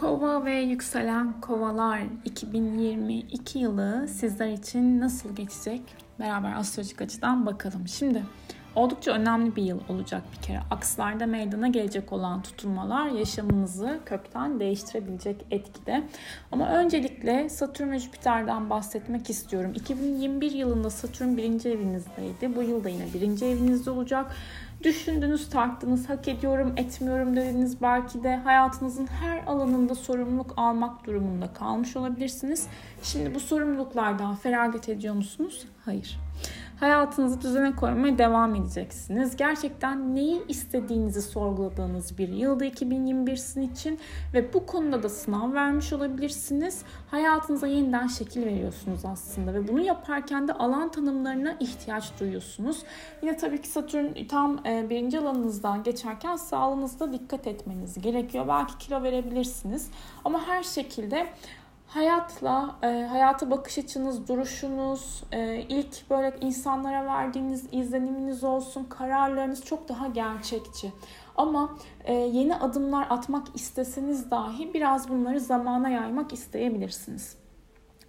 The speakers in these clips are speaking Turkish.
Kova ve yükselen kovalar 2022 yılı sizler için nasıl geçecek? Beraber astrolojik açıdan bakalım. Şimdi oldukça önemli bir yıl olacak bir kere. Akslarda meydana gelecek olan tutulmalar yaşamınızı kökten değiştirebilecek etkide. Ama öncelikle Satürn ve Jüpiter'den bahsetmek istiyorum. 2021 yılında Satürn birinci evinizdeydi. Bu yılda yine birinci evinizde olacak. Düşündünüz, tarttınız, hak ediyorum, etmiyorum dediniz. Belki de hayatınızın her alanında sorumluluk almak durumunda kalmış olabilirsiniz. Şimdi bu sorumluluklardan feragat ediyor musunuz? Hayır. Hayatınızı düzene koymaya devam edeceksiniz. Gerçekten neyi istediğinizi sorguladığınız bir yılda 2021 sizin için ve bu konuda da sınav vermiş olabilirsiniz. Hayatınıza yeniden şekil veriyorsunuz aslında ve bunu yaparken de alan tanımlarına ihtiyaç duyuyorsunuz. Yine tabii ki Satürn tam e, birinci alanınızdan geçerken sağlığınızda dikkat etmeniz gerekiyor. Belki kilo verebilirsiniz ama her şekilde hayatla, e, hayata bakış açınız, duruşunuz, e, ilk böyle insanlara verdiğiniz izleniminiz olsun, kararlarınız çok daha gerçekçi. Ama e, yeni adımlar atmak isteseniz dahi biraz bunları zamana yaymak isteyebilirsiniz.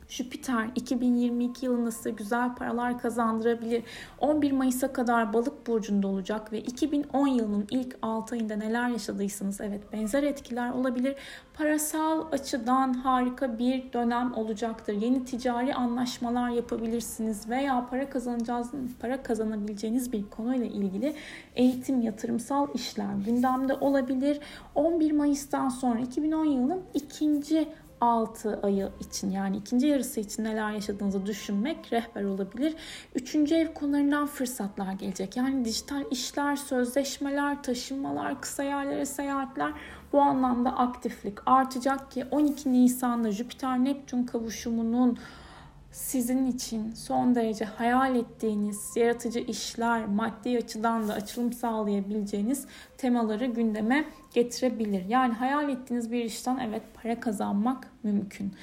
Jüpiter 2022 yılında size güzel paralar kazandırabilir. 11 Mayıs'a kadar balık burcunda olacak ve 2010 yılının ilk 6 ayında neler yaşadıysanız evet benzer etkiler olabilir. Parasal açıdan harika bir dönem olacaktır. Yeni ticari anlaşmalar yapabilirsiniz veya para kazanacağınız, para kazanabileceğiniz bir konuyla ilgili eğitim, yatırımsal işler gündemde olabilir. 11 Mayıs'tan sonra 2010 yılının ikinci 6 ayı için yani ikinci yarısı için neler yaşadığınızı düşünmek rehber olabilir. Üçüncü ev konularından fırsatlar gelecek. Yani dijital işler, sözleşmeler, taşınmalar, kısa yerlere seyahatler bu anlamda aktiflik artacak ki 12 Nisan'da Jüpiter-Neptün kavuşumunun sizin için son derece hayal ettiğiniz yaratıcı işler, maddi açıdan da açılım sağlayabileceğiniz temaları gündeme getirebilir. Yani hayal ettiğiniz bir işten evet para kazanmak mümkün.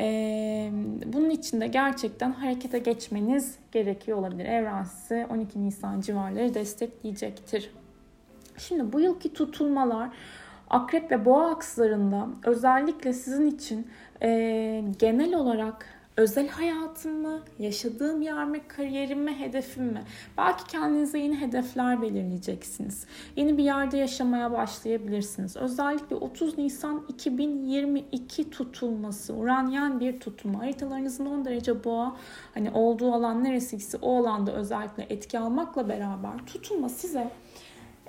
Ee, bunun için de gerçekten harekete geçmeniz gerekiyor olabilir. Evren size 12 Nisan civarları destekleyecektir. Şimdi bu yılki tutulmalar Akrep ve Boğa akslarında özellikle sizin için e, genel olarak özel hayatım mı, yaşadığım yer mi, kariyerim mi, hedefim mi? Belki kendinize yeni hedefler belirleyeceksiniz. Yeni bir yerde yaşamaya başlayabilirsiniz. Özellikle 30 Nisan 2022 tutulması, Uranyen bir tutulma. Haritalarınızın 10 derece boğa, hani olduğu alan neresiyse o alanda özellikle etki almakla beraber tutulma size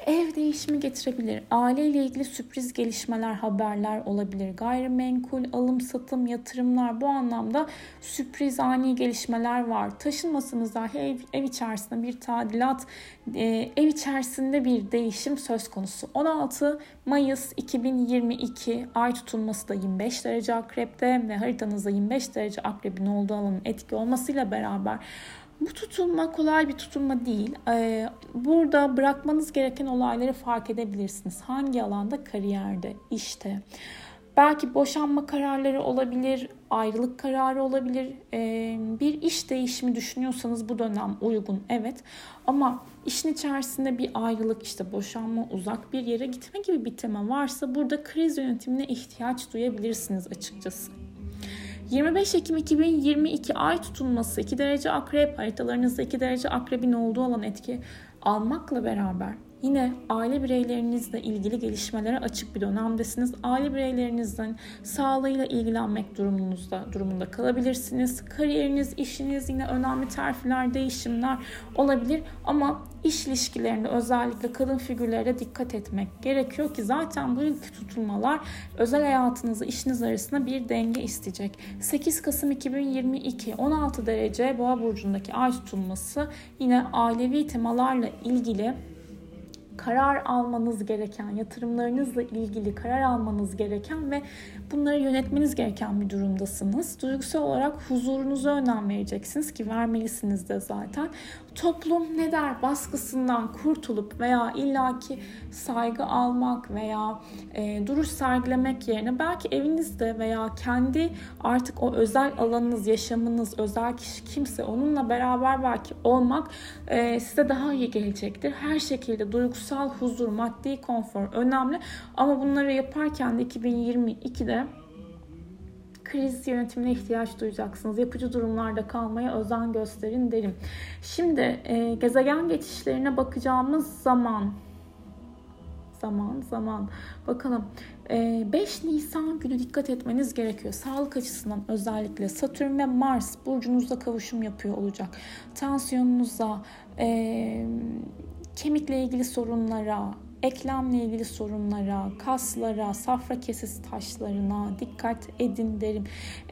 Ev değişimi getirebilir. Aileyle ilgili sürpriz gelişmeler, haberler olabilir. Gayrimenkul, alım, satım, yatırımlar bu anlamda sürpriz ani gelişmeler var. Taşınmasınız dahi ev, ev içerisinde bir tadilat, e, ev içerisinde bir değişim söz konusu. 16 Mayıs 2022 ay tutulması da 25 derece akrepte ve haritanızda 25 derece akrebin olduğu alanın etki olmasıyla beraber bu tutulma kolay bir tutulma değil. Ee, burada bırakmanız gereken olayları fark edebilirsiniz. Hangi alanda? Kariyerde, işte. Belki boşanma kararları olabilir, ayrılık kararı olabilir. Ee, bir iş değişimi düşünüyorsanız bu dönem uygun, evet. Ama işin içerisinde bir ayrılık, işte boşanma, uzak bir yere gitme gibi bir tema varsa burada kriz yönetimine ihtiyaç duyabilirsiniz açıkçası. 25 Ekim 2022 ay tutulması 2 derece akrep haritalarınızda 2 derece akrebin olduğu alan etki almakla beraber Yine aile bireylerinizle ilgili gelişmelere açık bir dönemdesiniz. Aile bireylerinizin sağlığıyla ilgilenmek durumunuzda durumunda kalabilirsiniz. Kariyeriniz, işiniz yine önemli terfiler, değişimler olabilir ama iş ilişkilerinde özellikle kadın figürlere dikkat etmek gerekiyor ki zaten bu ilk tutulmalar özel hayatınızı işiniz arasında bir denge isteyecek. 8 Kasım 2022 16 derece Boğa burcundaki ay tutulması yine ailevi temalarla ilgili karar almanız gereken, yatırımlarınızla ilgili karar almanız gereken ve bunları yönetmeniz gereken bir durumdasınız. Duygusal olarak huzurunuza önem vereceksiniz ki vermelisiniz de zaten. Toplum ne der baskısından kurtulup veya illaki saygı almak veya e, duruş sergilemek yerine belki evinizde veya kendi artık o özel alanınız, yaşamınız, özel kişi kimse onunla beraber belki olmak e, size daha iyi gelecektir. Her şekilde duygusal huzur, maddi konfor önemli ama bunları yaparken de 2022'de kriz yönetimine ihtiyaç duyacaksınız. Yapıcı durumlarda kalmaya özen gösterin derim. Şimdi e, gezegen geçişlerine bakacağımız zaman zaman zaman bakalım 5 Nisan günü dikkat etmeniz gerekiyor. Sağlık açısından özellikle Satürn ve Mars burcunuzda kavuşum yapıyor olacak. Tansiyonunuza, e, kemikle ilgili sorunlara, eklemle ilgili sorunlara, kaslara, safra kesesi taşlarına dikkat edin derim.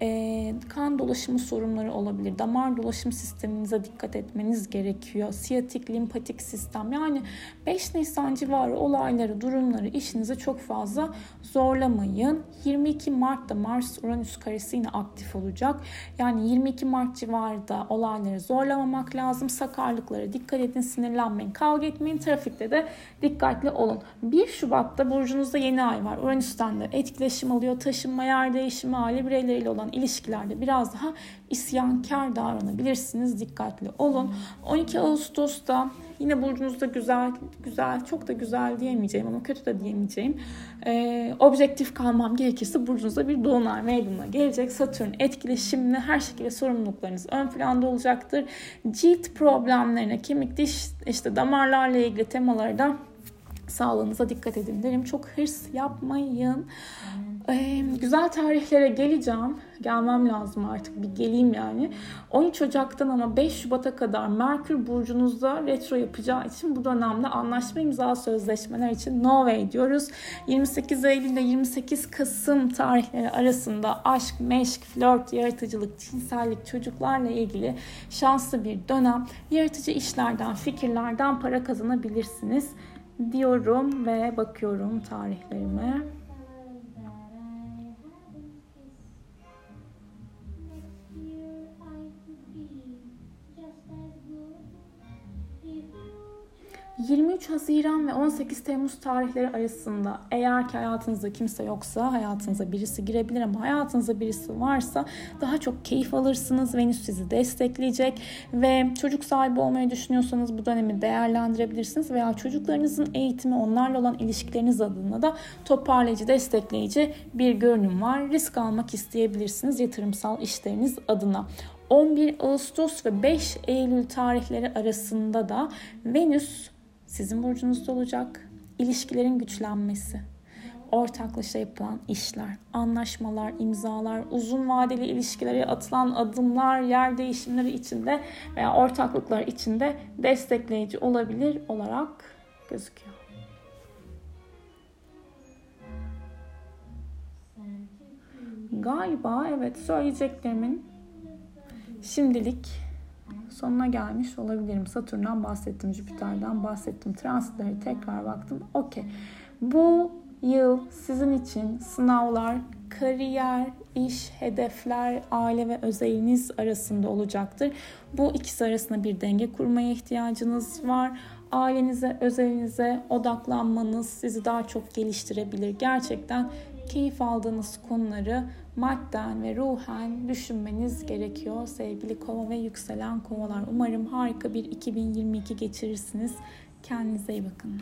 E, kan dolaşımı sorunları olabilir. Damar dolaşım sisteminize dikkat etmeniz gerekiyor. Siyatik, limpatik sistem. Yani 5 Nisan civarı olayları, durumları işinize çok fazla zorlamayın. 22 Mart'ta Mars Uranüs karesi yine aktif olacak. Yani 22 Mart civarında olayları zorlamamak lazım. Sakarlıklara dikkat edin, sinirlenmeyin, kavga etmeyin. Trafikte de dikkatli olun. 1 Şubat'ta burcunuzda yeni ay var. Uranüs'ten de etkileşim alıyor. Taşınma, yer değişimi, aile bireyleriyle olan ilişkilerde biraz daha isyankar davranabilirsiniz. Dikkatli olun. 12 Ağustos'ta yine burcunuzda güzel, güzel, çok da güzel diyemeyeceğim ama kötü de diyemeyeceğim. Ee, objektif kalmam gerekirse burcunuzda bir dolunay meydana gelecek. Satürn etkileşimli her şekilde sorumluluklarınız ön planda olacaktır. Cilt problemlerine, kemik, diş, işte damarlarla ilgili temalarda sağlığınıza dikkat edin derim. Çok hırs yapmayın. Ee, güzel tarihlere geleceğim. Gelmem lazım artık bir geleyim yani. 13 Ocak'tan ama 5 Şubat'a kadar Merkür burcunuzda retro yapacağı için bu dönemde anlaşma imza sözleşmeler için no way diyoruz. 28 Eylül ile 28 Kasım tarihleri arasında aşk, meşk, flört, yaratıcılık, cinsellik, çocuklarla ilgili şanslı bir dönem. Yaratıcı işlerden, fikirlerden para kazanabilirsiniz diyorum ve bakıyorum tarihlerime. 23 Haziran ve 18 Temmuz tarihleri arasında eğer ki hayatınızda kimse yoksa hayatınıza birisi girebilir ama hayatınızda birisi varsa daha çok keyif alırsınız. Venüs sizi destekleyecek ve çocuk sahibi olmayı düşünüyorsanız bu dönemi değerlendirebilirsiniz veya çocuklarınızın eğitimi onlarla olan ilişkileriniz adına da toparlayıcı, destekleyici bir görünüm var. Risk almak isteyebilirsiniz yatırımsal işleriniz adına. 11 Ağustos ve 5 Eylül tarihleri arasında da Venüs sizin burcunuzda olacak. İlişkilerin güçlenmesi, ortaklaşa yapılan işler, anlaşmalar, imzalar, uzun vadeli ilişkilere atılan adımlar, yer değişimleri içinde veya ortaklıklar içinde destekleyici olabilir olarak gözüküyor. Galiba evet söyleyeceklerimin şimdilik sonuna gelmiş olabilirim. Satürn'den bahsettim, Jüpiter'den bahsettim. Transitlere tekrar baktım. Okey. Bu yıl sizin için sınavlar, kariyer, iş, hedefler, aile ve özeliniz arasında olacaktır. Bu ikisi arasında bir denge kurmaya ihtiyacınız var. Ailenize, özelinize odaklanmanız sizi daha çok geliştirebilir. Gerçekten keyif aldığınız konuları madden ve ruhen düşünmeniz gerekiyor sevgili kova ve yükselen kovalar. Umarım harika bir 2022 geçirirsiniz. Kendinize iyi bakın.